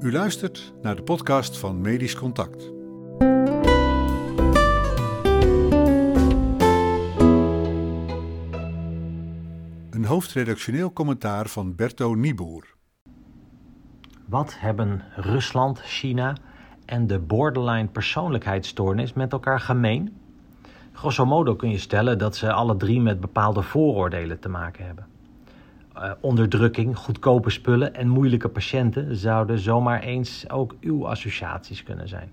U luistert naar de podcast van Medisch Contact. Een hoofdredactioneel commentaar van Berto Nieboer. Wat hebben Rusland, China en de borderline persoonlijkheidsstoornis met elkaar gemeen? Grosso modo kun je stellen dat ze alle drie met bepaalde vooroordelen te maken hebben. Uh, onderdrukking, goedkope spullen en moeilijke patiënten zouden zomaar eens ook uw associaties kunnen zijn.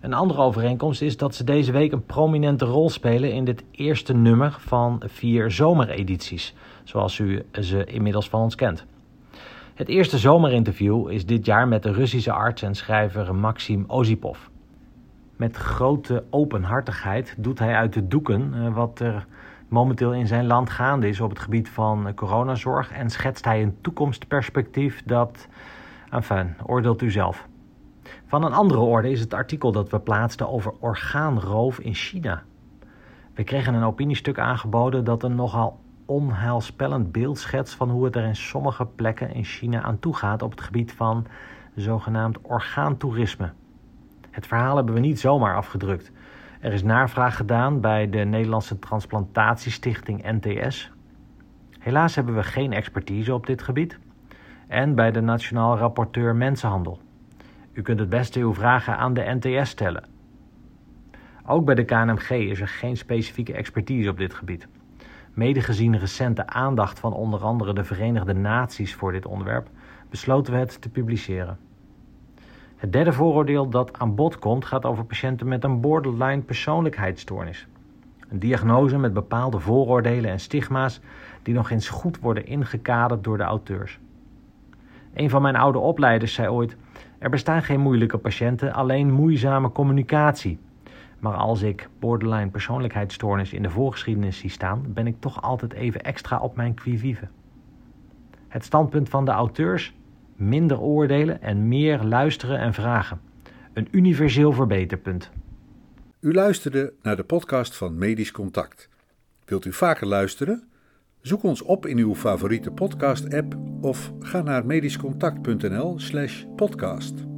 Een andere overeenkomst is dat ze deze week een prominente rol spelen in dit eerste nummer van vier zomeredities, zoals u ze inmiddels van ons kent. Het eerste zomerinterview is dit jaar met de Russische arts en schrijver Maxim Ozipov. Met grote openhartigheid doet hij uit de doeken uh, wat er momenteel in zijn land gaande is op het gebied van coronazorg en schetst hij een toekomstperspectief dat, enfin, oordeelt u zelf. Van een andere orde is het artikel dat we plaatsten over orgaanroof in China. We kregen een opiniestuk aangeboden dat een nogal onheilspellend beeld schetst van hoe het er in sommige plekken in China aan toe gaat op het gebied van zogenaamd orgaantoerisme. Het verhaal hebben we niet zomaar afgedrukt. Er is navraag gedaan bij de Nederlandse Transplantatiestichting NTS. Helaas hebben we geen expertise op dit gebied. En bij de Nationaal Rapporteur Mensenhandel. U kunt het beste uw vragen aan de NTS stellen. Ook bij de KNMG is er geen specifieke expertise op dit gebied. Mede gezien recente aandacht van onder andere de Verenigde Naties voor dit onderwerp, besloten we het te publiceren. Het derde vooroordeel dat aan bod komt gaat over patiënten met een borderline persoonlijkheidsstoornis. Een diagnose met bepaalde vooroordelen en stigma's die nog eens goed worden ingekaderd door de auteurs. Een van mijn oude opleiders zei ooit: Er bestaan geen moeilijke patiënten, alleen moeizame communicatie. Maar als ik borderline persoonlijkheidsstoornis in de voorgeschiedenis zie staan, ben ik toch altijd even extra op mijn qui vive. Het standpunt van de auteurs minder oordelen en meer luisteren en vragen. Een universeel verbeterpunt. U luisterde naar de podcast van Medisch Contact. Wilt u vaker luisteren? Zoek ons op in uw favoriete podcast-app of ga naar medischcontact.nl/podcast.